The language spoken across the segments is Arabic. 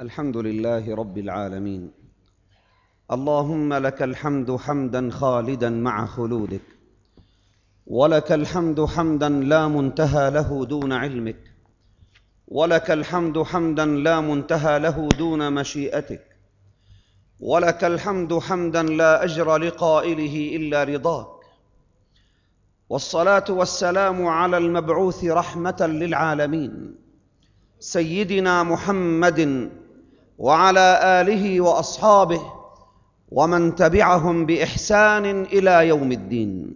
الحمد لله رب العالمين. اللهم لك الحمد حمدا خالدا مع خلودك. ولك الحمد حمدا لا منتهى له دون علمك. ولك الحمد حمدا لا منتهى له دون مشيئتك. ولك الحمد حمدا لا أجر لقائله إلا رضاك. والصلاة والسلام على المبعوث رحمة للعالمين. سيدنا محمد وعلى آله وأصحابه ومن تبعهم بإحسان إلى يوم الدين.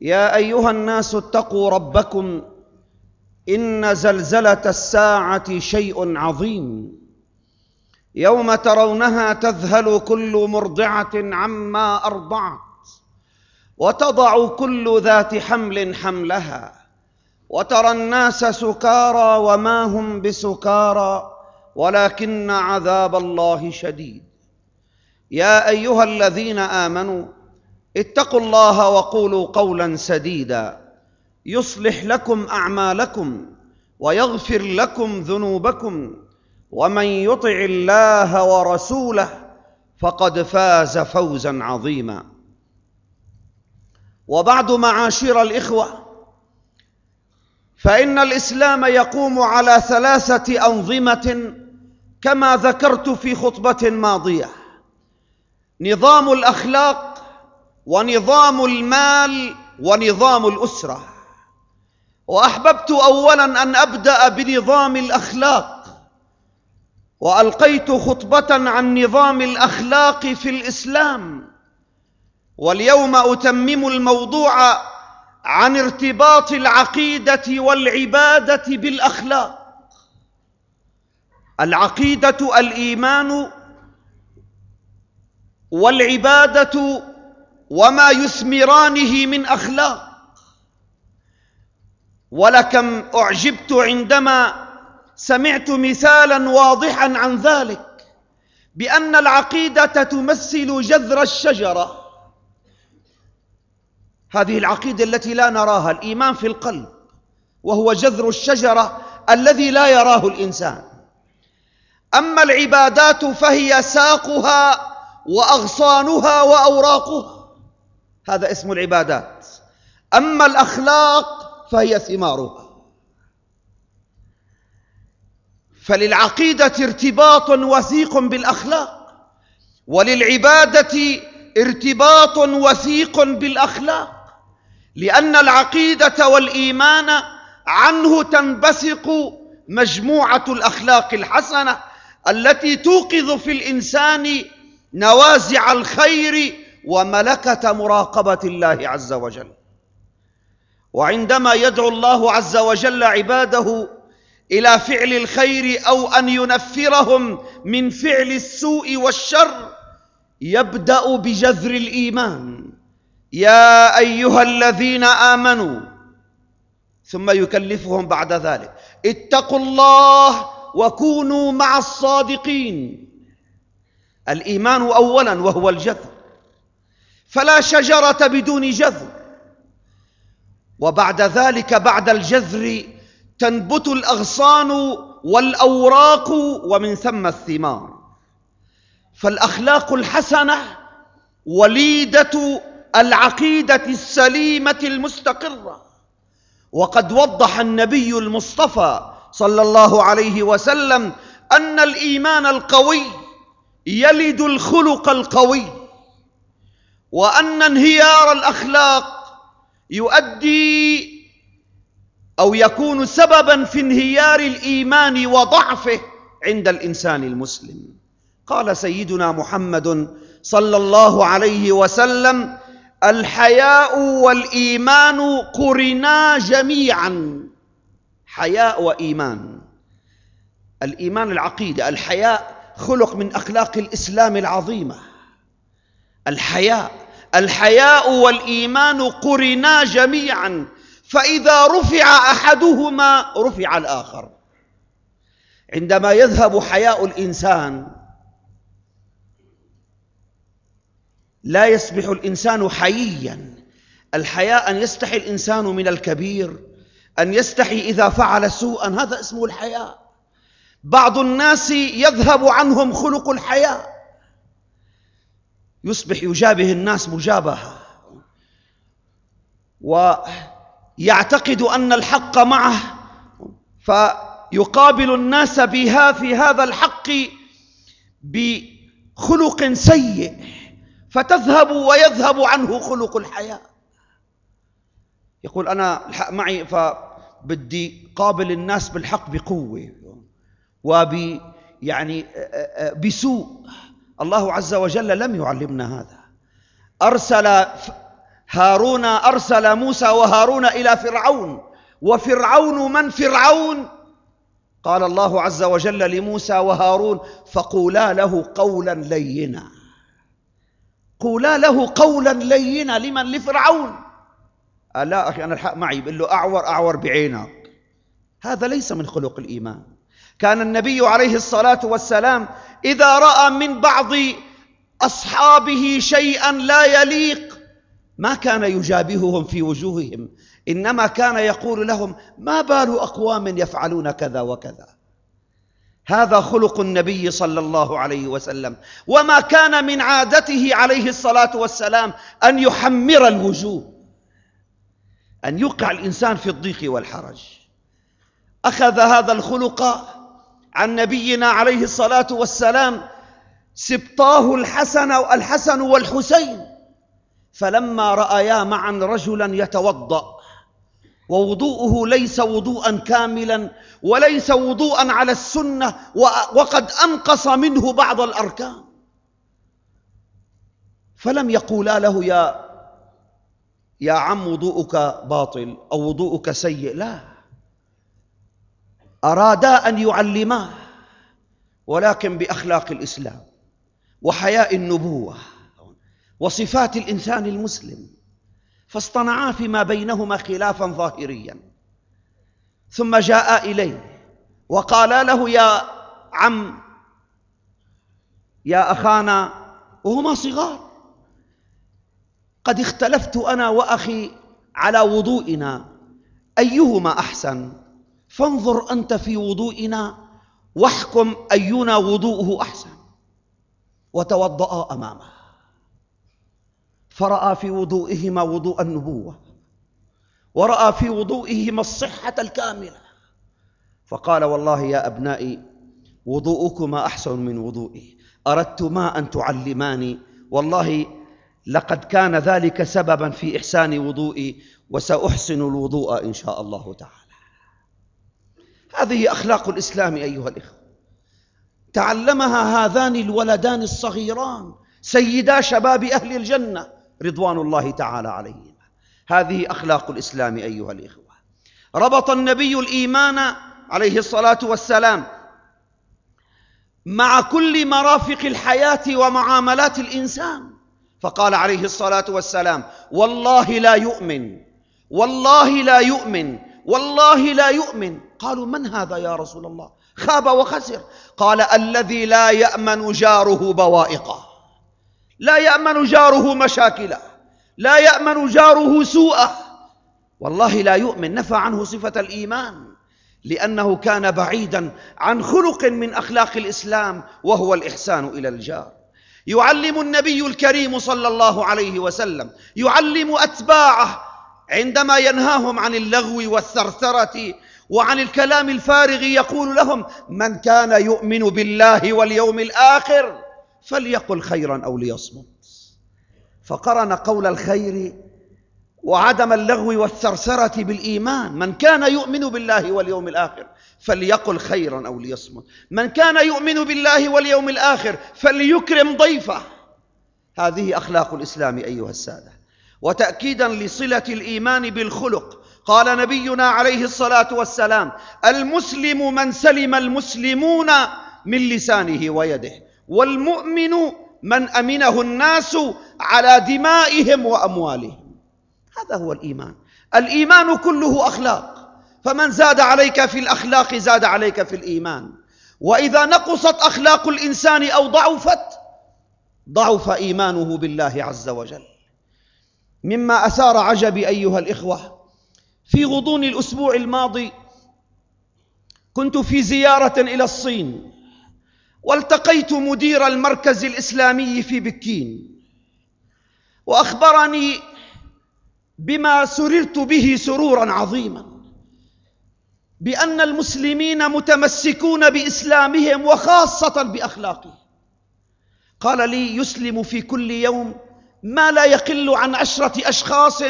يا أيها الناس اتقوا ربكم إن زلزلة الساعة شيء عظيم. يوم ترونها تذهل كل مرضعة عما أرضعت وتضع كل ذات حمل حملها وترى الناس سكارى وما هم بسكارى ولكن عذاب الله شديد. يا أيها الذين آمنوا اتقوا الله وقولوا قولا سديدا. يصلح لكم أعمالكم ويغفر لكم ذنوبكم. ومن يطع الله ورسوله فقد فاز فوزا عظيما. وبعد معاشر الإخوة فإن الإسلام يقوم على ثلاثة أنظمة كما ذكرت في خطبة ماضية. نظام الأخلاق ونظام المال ونظام الأسرة. وأحببت اولا أن أبدأ بنظام الأخلاق. وألقيت خطبة عن نظام الأخلاق في الإسلام. واليوم أتمم الموضوع عن ارتباط العقيدة والعبادة بالأخلاق. العقيدة الإيمان والعبادة وما يثمرانه من أخلاق. ولكم أعجبت عندما سمعت مثالا واضحا عن ذلك بأن العقيدة تمثل جذر الشجرة. هذه العقيدة التي لا نراها الإيمان في القلب وهو جذر الشجرة الذي لا يراه الإنسان. أما العبادات فهي ساقها وأغصانها وأوراقها. هذا اسم العبادات. أما الأخلاق فهي ثمارها. فللعقيدة ارتباط وثيق بالأخلاق وللعبادة ارتباط وثيق بالأخلاق لأن العقيدة والإيمان عنه تنبثق مجموعة الأخلاق الحسنة. التي توقظ في الإنسان نوازع الخير وملكة مراقبة الله عز وجل. وعندما يدعو الله عز وجل عباده إلى فعل الخير أو أن ينفرهم من فعل السوء والشر يبدأ بجذر الإيمان. يا أيها الذين آمنوا ثم يكلفهم بعد ذلك. اتقوا الله وكونوا مع الصادقين. الإيمان اولا وهو الجذر فلا شجرة بدون جذر وبعد ذلك بعد الجذر تنبت الأغصان والأوراق ومن ثم الثمار. فالأخلاق الحسنة وليدة العقيدة السليمة المستقرة. وقد وضح النبي المصطفى صلى الله عليه وسلم أن الإيمان القوي يلد الخلق القوي وأن انهيار الأخلاق يؤدي أو يكون سببا في انهيار الإيمان وضعفه عند الإنسان المسلم. قال سيدنا محمد صلى الله عليه وسلم الحياء والإيمان قرنا جميعا حياء وإيمان. الإيمان العقيدة الحياء خلق من أخلاق الإسلام العظيمة. الحياء الحياء والإيمان قرنا جميعا. فإذا رفع أحدهما رفع الآخر. عندما يذهب حياء الإنسان لا يصبح الإنسان حييا. الحياء أن يستحي الإنسان من الكبير. أن يستحي إذا فعل سوءا. هذا اسمه الحياء بعض الناس يذهب عنهم خلق الحياة. يصبح يجابه الناس مجابهة. ويعتقد أن الحق معه. فيقابل الناس بها في هذا الحق بخلق سيء. فتذهب ويذهب عنه خلق الحياة. يقول أنا الحق معي فبدي قابل الناس بالحق بقوة. وب يعني بسوء. الله عز وجل لم يعلمنا هذا. أرسل هارون أرسل موسى وهارون إلى فرعون. وفرعون من فرعون؟ قال الله عز وجل لموسى وهارون فقولا له قولا لينا. قولا له قولا لينا. لمن؟ لفرعون. لا أخي أنا الحق معي. بقول له أعور أعور بعينك. هذا ليس من خلق الإيمان. كان النبي عليه الصلاة والسلام إذا رأى من بعض أصحابه شيئا لا يليق ما كان يجابههم في وجوههم إنما كان يقول لهم ما بال أقوام يفعلون كذا وكذا. هذا خلق النبي صلى الله عليه وسلم. وما كان من عادته عليه الصلاة والسلام أن يحمر الوجوه. أن يوقع الإنسان في الضيق والحرج. أخذ هذا الخلق عن نبينا عليه الصلاة والسلام سبطاه الحسن الحسن والحسين. فلما رأيا معا رجلا يتوضأ ووضوءه ليس وضوءا كاملا وليس وضوءا على السنة وقد أنقص منه بعض الأركان. فلم يقولا له يا يا عم وضوءك باطل أو وضوءك سيء. لا. أرادا أن يعلماه ولكن بأخلاق الإسلام وحياء النبوة وصفات الإنسان المسلم فاصطنعا فيما بينهما خلافا ظاهريا. ثم جاء إليه وقالا له يا عم يا أخانا وهما صغار. قد اختلفت أنا وأخي على وضوئنا. أيهما أحسن؟ فانظر أنت في وضوئنا واحكم أينا وضوءه أحسن. وتوضأ أمامه. فرأى في وضوئهما وضوء النبوة. ورأى في وضوئهما الصحة الكاملة. فقال والله يا أبنائي وضوءكما أحسن من وضوئي. أردتما أن تعلماني. والله لقد كان ذلك سببا في إحسان وضوئي وسأحسن الوضوء إن شاء الله تعالى. هذه أخلاق الإسلام أيها الإخوة. تعلمها هذان الولدان الصغيران سيدا شباب أهل الجنة رضوان الله تعالى عليهما. هذه أخلاق الإسلام أيها الإخوة. ربط النبي الإيمان عليه الصلاة والسلام مع كل مرافق الحياة ومعاملات الإنسان. فقال عليه الصلاة والسلام والله لا يؤمن والله لا يؤمن والله لا يؤمن. قالوا من هذا يا رسول الله؟ خاب وخسر. قال الذي لا يأمن جاره بوائقه. لا يأمن جاره مشاكله. لا يأمن جاره سوءه. والله لا يؤمن. نفى عنه صفة الإيمان. لأنه كان بعيدا عن خلق من أخلاق الإسلام وهو الإحسان إلى الجار. يعلم النبي الكريم صلى الله عليه وسلم يعلم أتباعه عندما ينهاهم عن اللغو والثرثرة وعن الكلام الفارغ يقول لهم من كان يؤمن بالله واليوم الآخر فليقل خيرا أو ليصمت. فقرن قول الخير وعدم اللغو والثرثرة بالإيمان من كان يؤمن بالله واليوم الآخر فليقل خيرا أو ليصمت. من كان يؤمن بالله واليوم الآخر فليكرم ضيفه. هذه أخلاق الإسلام أيها السادة. وتأكيدا لصلة الإيمان بالخلق. قال نبينا عليه الصلاة والسلام المسلم من سلم المسلمون من لسانه ويده والمؤمن من أمنه الناس على دمائهم وأموالهم. هذا هو الإيمان. الإيمان كله أخلاق. فمن زاد عليك في الأخلاق زاد عليك في الإيمان. وإذا نقصت أخلاق الإنسان أو ضعفت ضعف إيمانه بالله عز وجل. مما أثار عجبي أيها الإخوة في غضون الأسبوع الماضي كنت في زيارة إلى الصين والتقيت مدير المركز الإسلامي في بكين. وأخبرني بما سررت به سرورا عظيما. بأن المسلمين متمسكون بإسلامهم وخاصة بأخلاقهم. قال لي يسلم في كل يوم ما لا يقل عن عشرة أشخاص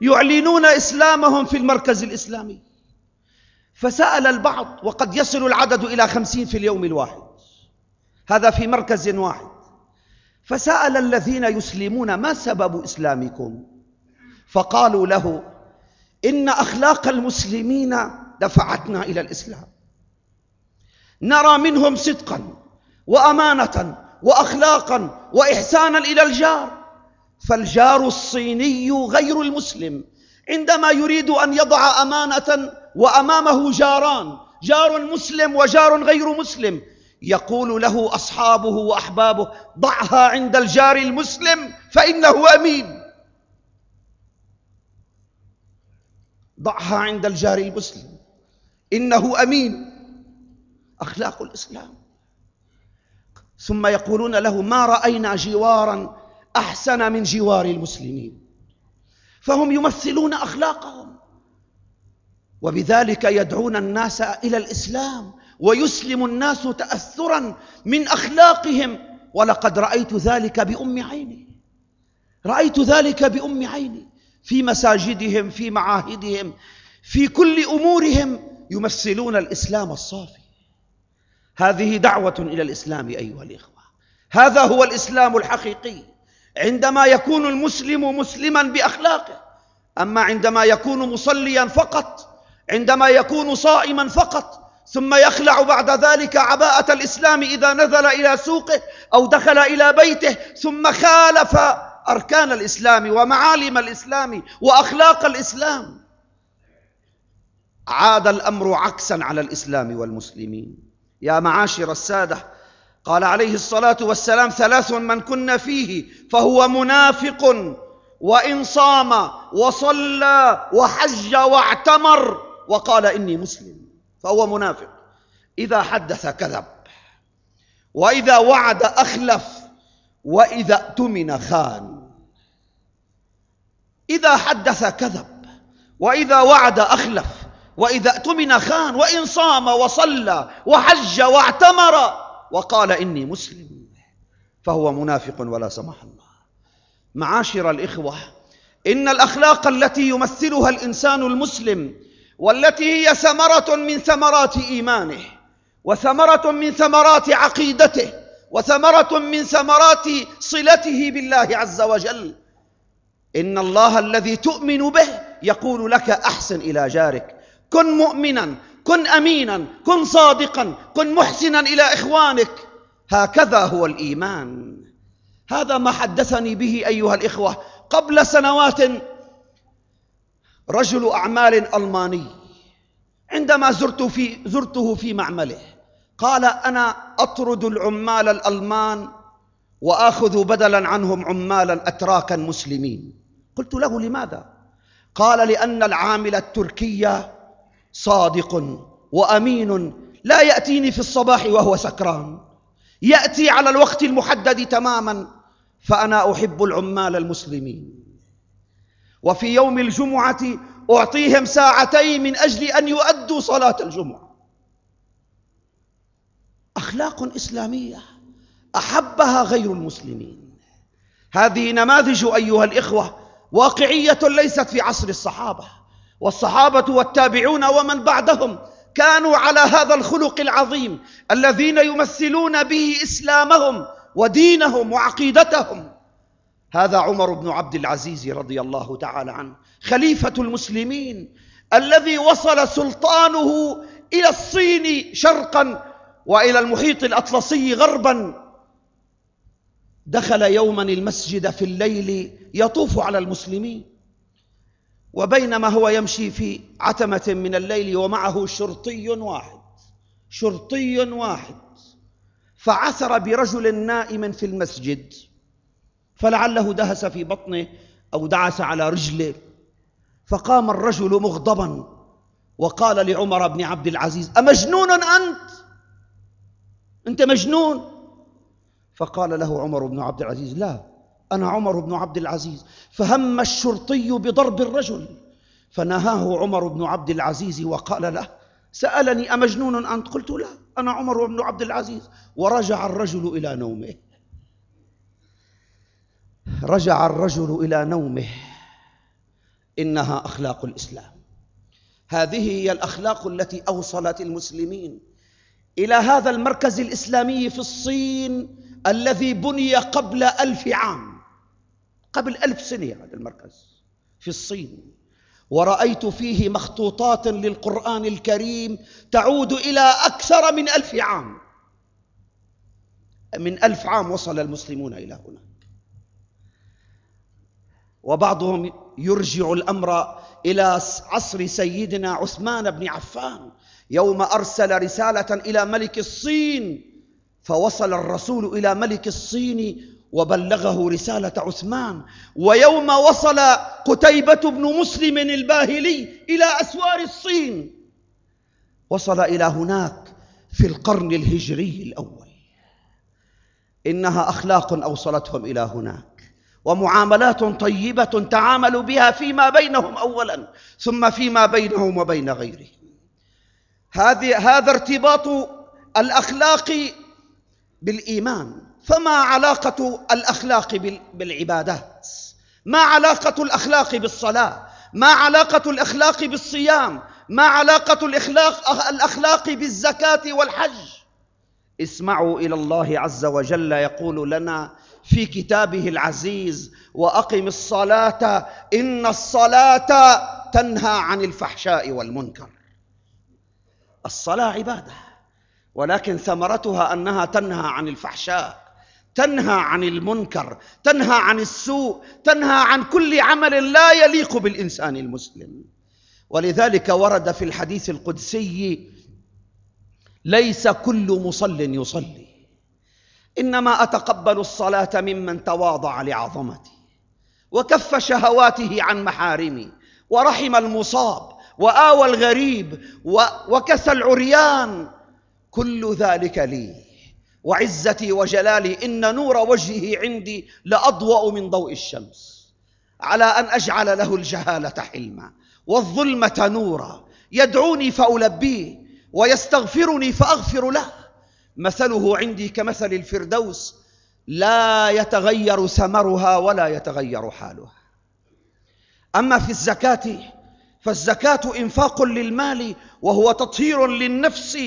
يعلنون إسلامهم في المركز الإسلامي. فسأل البعض وقد يصل العدد إلى خمسين في اليوم الواحد. هذا في مركز واحد. فسأل الذين يسلمون ما سبب إسلامكم؟ فقالوا له إن أخلاق المسلمين دفعتنا إلى الإسلام. نرى منهم صدقا وأمانة وأخلاقا وإحسانا إلى الجار. فالجار الصيني غير المسلم. عندما يريد أن يضع أمانة وأمامه جاران جار مسلم وجار غير مسلم يقول له أصحابه وأحبابه ضعها عند الجار المسلم فإنه أمين. ضعها عند الجار المسلم. إنه أمين. أخلاق الإسلام. ثم يقولون له ما رأينا جوارا أحسن من جوار المسلمين. فهم يمثلون أخلاقهم. وبذلك يدعون الناس إلى الإسلام ويسلم الناس تأثرا من أخلاقهم. ولقد رأيت ذلك بأم عيني. رأيت ذلك بأم عيني في مساجدهم في معاهدهم في كل أمورهم. يمثلون الإسلام الصافي. هذه دعوة إلى الإسلام أيها الإخوة. هذا هو الإسلام الحقيقي. عندما يكون المسلم مسلما بأخلاقه أما عندما يكون مصليا فقط عندما يكون صائما فقط ثم يخلع بعد ذلك عباءة الإسلام إذا نزل إلى سوقه أو دخل إلى بيته ثم خالف أركان الإسلام ومعالم الإسلام وأخلاق الإسلام. عاد الأمر عكسا على الإسلام والمسلمين. يا معاشر السادة قال عليه الصلاة والسلام ثلاث من كن فيه فهو منافق وإن صام وصلى وحج واعتمر وقال إني مسلم فهو منافق. إذا حدث كذب وإذا وعد أخلف وإذا اؤتمن خان. إذا حدث كذب وإذا وعد أخلف وإذا اؤتمن خان وإن صام وصلى وحج واعتمر وقال إني مسلم فهو منافق ولا سمح الله. معاشر الإخوة إن الأخلاق التي يمثلها الإنسان المسلم والتي هي ثمرة من ثمرات إيمانه وثمرة من ثمرات عقيدته وثمرة من ثمرات صلته بالله عز وجل إن الله الذي تؤمن به يقول لك أحسن إلى جارك. كن مؤمنا كن أمينا كن صادقا كن محسنا إلى إخوانك. هكذا هو الإيمان. هذا ما حدثني به أيها الإخوة قبل سنوات. رجل أعمال ألماني عندما زرت في زرته في معمله قال أنا أطرد العمال الألمان وآخذ بدلا عنهم عمالا أتراكا مسلمين. قلت له لماذا؟ قال لأن العامل التركي صادق وأمين لا يأتيني في الصباح وهو سكران. يأتي على الوقت المحدد تماما فأنا أحب العمال المسلمين. وفي يوم الجمعة أعطيهم ساعتين من أجل أن يؤدوا صلاة الجمعة. أخلاق إسلامية أحبها غير المسلمين. هذه نماذج أيها الإخوة واقعية ليست في عصر الصحابة. والصحابة والتابعون ومن بعدهم كانوا على هذا الخلق العظيم الذين يمثلون به إسلامهم ودينهم وعقيدتهم. هذا عمر بن عبد العزيز رضي الله تعالى عنه خليفة المسلمين الذي وصل سلطانه إلى الصين شرقا وإلى المحيط الأطلسي غربا. دخل يوما المسجد في الليل يطوف على المسلمين. وبينما هو يمشي في عتمة من الليل ومعه شرطي واحد شرطي واحد. فعثر برجل نائم في المسجد فلعله دهس في بطنه أو دعس على رجله. فقام الرجل مغضبا وقال لعمر بن عبد العزيز أمجنون أنت؟ أنت مجنون؟ فقال له عمر بن عبد العزيز لا. أنا عمر بن عبد العزيز فهم الشرطي بضرب الرجل فنهاه عمر بن عبد العزيز وقال له سألني أمجنون أنت؟ قلت لا أنا عمر بن عبد العزيز. ورجع الرجل إلى نومه. رجع الرجل إلى نومه. إنها أخلاق الإسلام. هذه هي الأخلاق التي أوصلت المسلمين إلى هذا المركز الإسلامي في الصين الذي بني قبل ألف عام. قبل ألف سنة هذا المركز في الصين. ورأيت فيه مخطوطات للقرآن الكريم تعود إلى أكثر من ألف عام. من ألف عام وصل المسلمون إلى هنا وبعضهم يرجع الأمر إلى عصر سيدنا عثمان بن عفان يوم أرسل رسالة إلى ملك الصين فوصل الرسول إلى ملك الصين وبلغه رسالة عثمان. ويوم وصل قتيبة بن مسلم الباهلي إلى أسوار الصين. وصل إلى هناك في القرن الهجري الأول. إنها أخلاق أوصلتهم إلى هناك. ومعاملات طيبة تعاملوا بها فيما بينهم أولا ثم فيما بينهم وبين غيرهم. هذه هذا ارتباط الأخلاق بالإيمان. فما علاقة الأخلاق بالعبادات؟ ما علاقة الأخلاق بالصلاة؟ ما علاقة الأخلاق بالصيام؟ ما علاقة الأخلاق, الأخلاق بالزكاة والحج؟ اسمعوا إلى الله عز وجل يقول لنا في كتابه العزيز وأقم الصلاة إن الصلاة تنهى عن الفحشاء والمنكر. الصلاة عبادة ولكن ثمرتها أنها تنهى عن الفحشاء. تنهى عن المنكر تنهى عن السوء تنهى عن كل عمل لا يليق بالإنسان المسلم. ولذلك ورد في الحديث القدسي ليس كل مصل يصلي إنما أتقبل الصلاة ممن تواضع لعظمتي وكف شهواته عن محارمي ورحم المصاب وآوى الغريب وكسى العريان. كل ذلك لي. وعزتي وجلالي إن نور وجهه عندي لأضوأ من ضوء الشمس. على أن أجعل له الجهالة حلما والظلمة نورا. يدعوني فألبيه ويستغفرني فأغفر له. مثله عندي كمثل الفردوس لا يتغير ثمرها ولا يتغير حالها. أما في الزكاة فالزكاة إنفاق للمال وهو تطهير للنفس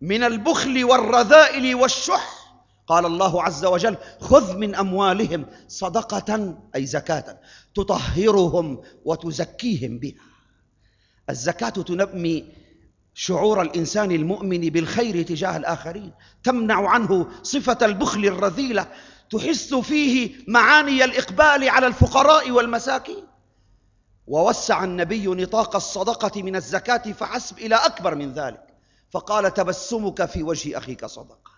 من البخل والرذائل والشح. قال الله عز وجل خذ من أموالهم صدقة أي زكاة تطهرهم وتزكيهم بها. الزكاة تنمي شعور الإنسان المؤمن بالخير تجاه الآخرين تمنع عنه صفة البخل الرذيلة تحس فيه معاني الإقبال على الفقراء والمساكين. ووسع النبي نطاق الصدقة من الزكاة فحسب إلى أكبر من ذلك. فقال تبسمك في وجه أخيك صدقة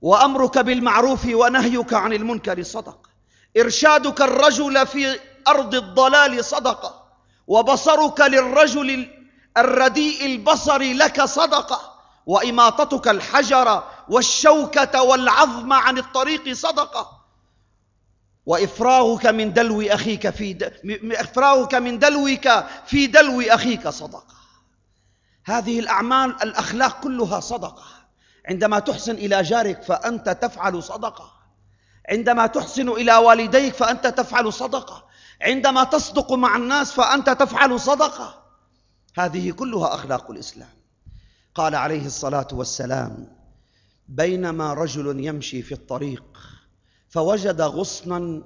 وأمرك بالمعروف ونهيك عن المنكر صدقة إرشادك الرجل في أرض الضلال صدقة وبصرك للرجل الرديء البصر لك صدقة وإماطتك الحجر والشوكة والعظم عن الطريق صدقة وإفراغك من دلو أخيك في. إفراغك من دلوك في دلو أخيك صدقة هذه الأعمال الأخلاق كلها صدقة. عندما تحسن إلى جارك فأنت تفعل صدقة. عندما تحسن إلى والديك فأنت تفعل صدقة. عندما تصدق مع الناس فأنت تفعل صدقة. هذه كلها أخلاق الإسلام. قال عليه الصلاة والسلام بينما رجل يمشي في الطريق فوجد غصنا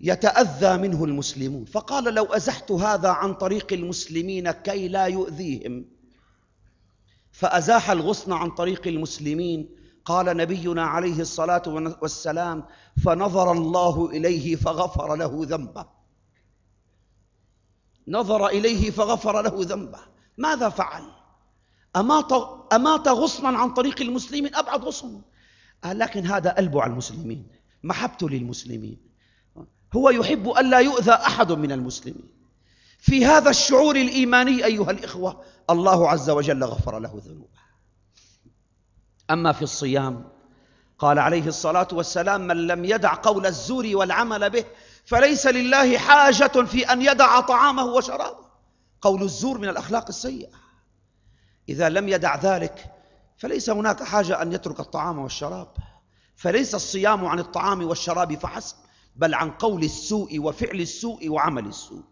يتأذى منه المسلمون. فقال لو أزحت هذا عن طريق المسلمين كي لا يؤذيهم. فأزاح الغصن عن طريق المسلمين. قال نبينا عليه الصلاة والسلام فنظر الله إليه فغفر له ذنبه. نظر إليه فغفر له ذنبه. ماذا فعل؟ أمات, أمات غصنا عن طريق المسلمين. أبعد غصن. لكن هذا قلبه على المسلمين. محبته للمسلمين. هو يحب ألا يؤذى أحد من المسلمين. في هذا الشعور الإيماني أيها الإخوة الله عز وجل غفر له ذنوبه. أما في الصيام قال عليه الصلاة والسلام من لم يدع قول الزور والعمل به فليس لله حاجة في أن يدع طعامه وشرابه. قول الزور من الأخلاق السيئة. إذا لم يدع ذلك فليس هناك حاجة أن يترك الطعام والشراب. فليس الصيام عن الطعام والشراب فحسب. بل عن قول السوء وفعل السوء وعمل السوء.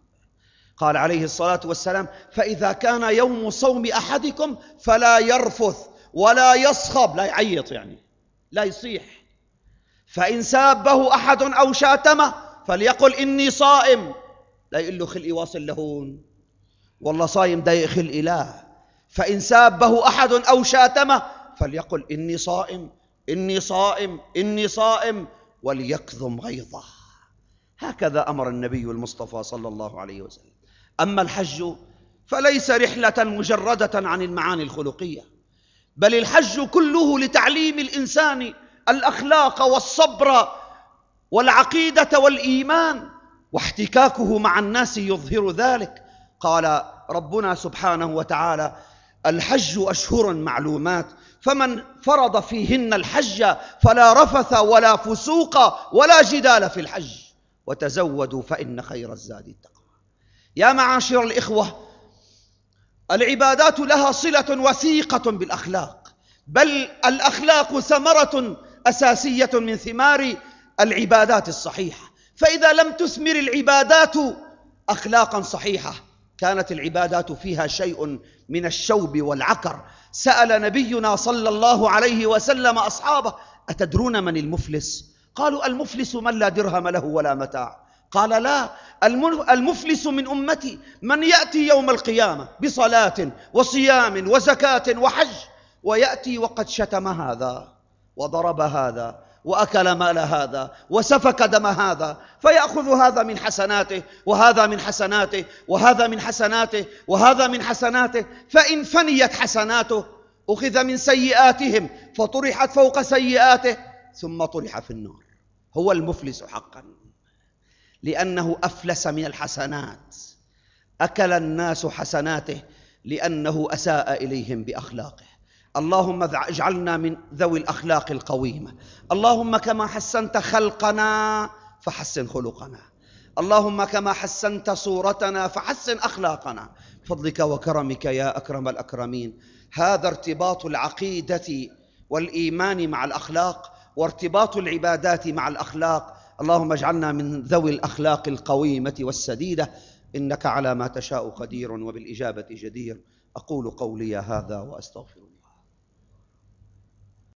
قال عليه الصلاة والسلام فإذا كان يوم صوم أحدكم فلا يرفث ولا يصخب. لا يعيط يعني لا يصيح. فإن سابه أحد أو شاتمه فليقل إني صائم. لا يقول له خلقي واصل لهون. والله صايم ده خلقي لا فإن سابه أحد أو شاتمه فليقل إني صائم إني صائم إني صائم وليكظم غيظه. هكذا أمر النبي المصطفى صلى الله عليه وسلم. أما الحج فليس رحلة مجردة عن المعاني الخلقية بل الحج كله لتعليم الإنسان الأخلاق والصبر والعقيدة والإيمان واحتكاكه مع الناس يظهر ذلك. قال ربنا سبحانه وتعالى الحج أشهر معلومات فمن فرض فيهن الحج فلا رفث ولا فسوق ولا جدال في الحج. وتزودوا فإن خير الزاد التقوى. يا معاشر الإخوة العبادات لها صلة وثيقة بالأخلاق بل الأخلاق ثمرة أساسية من ثمار العبادات الصحيحة. فإذا لم تثمر العبادات أخلاقا صحيحة كانت العبادات فيها شيء من الشوب والعكر. سأل نبينا صلى الله عليه وسلم أصحابه أتدرون من المفلس؟ قالوا المفلس من لا درهم له ولا متاع. قال لا المفلس من أمتي من يأتي يوم القيامة بصلاة وصيام وزكاة وحج ويأتي وقد شتم هذا وضرب هذا وأكل مال هذا وسفك دم هذا فيأخذ هذا من حسناته وهذا من حسناته وهذا من حسناته وهذا من حسناته فإن فنيت حسناته أخذ من سيئاتهم فطرحت فوق سيئاته ثم طرح في النار. هو المفلس حقا. لأنه أفلس من الحسنات. أكل الناس حسناته لأنه أساء إليهم بأخلاقه. اللهم اجعلنا من ذوي الأخلاق القويمة. اللهم كما حسنت خلقنا فحسن خلقنا. اللهم كما حسنت صورتنا فحسن أخلاقنا. بفضلك وكرمك يا أكرم الأكرمين. هذا ارتباط العقيدة والإيمان مع الأخلاق وارتباط العبادات مع الأخلاق. اللهم اجعلنا من ذوي الأخلاق القويمة والسديدة. إنك على ما تشاء قدير وبالإجابة جدير. أقول قولي هذا وأستغفر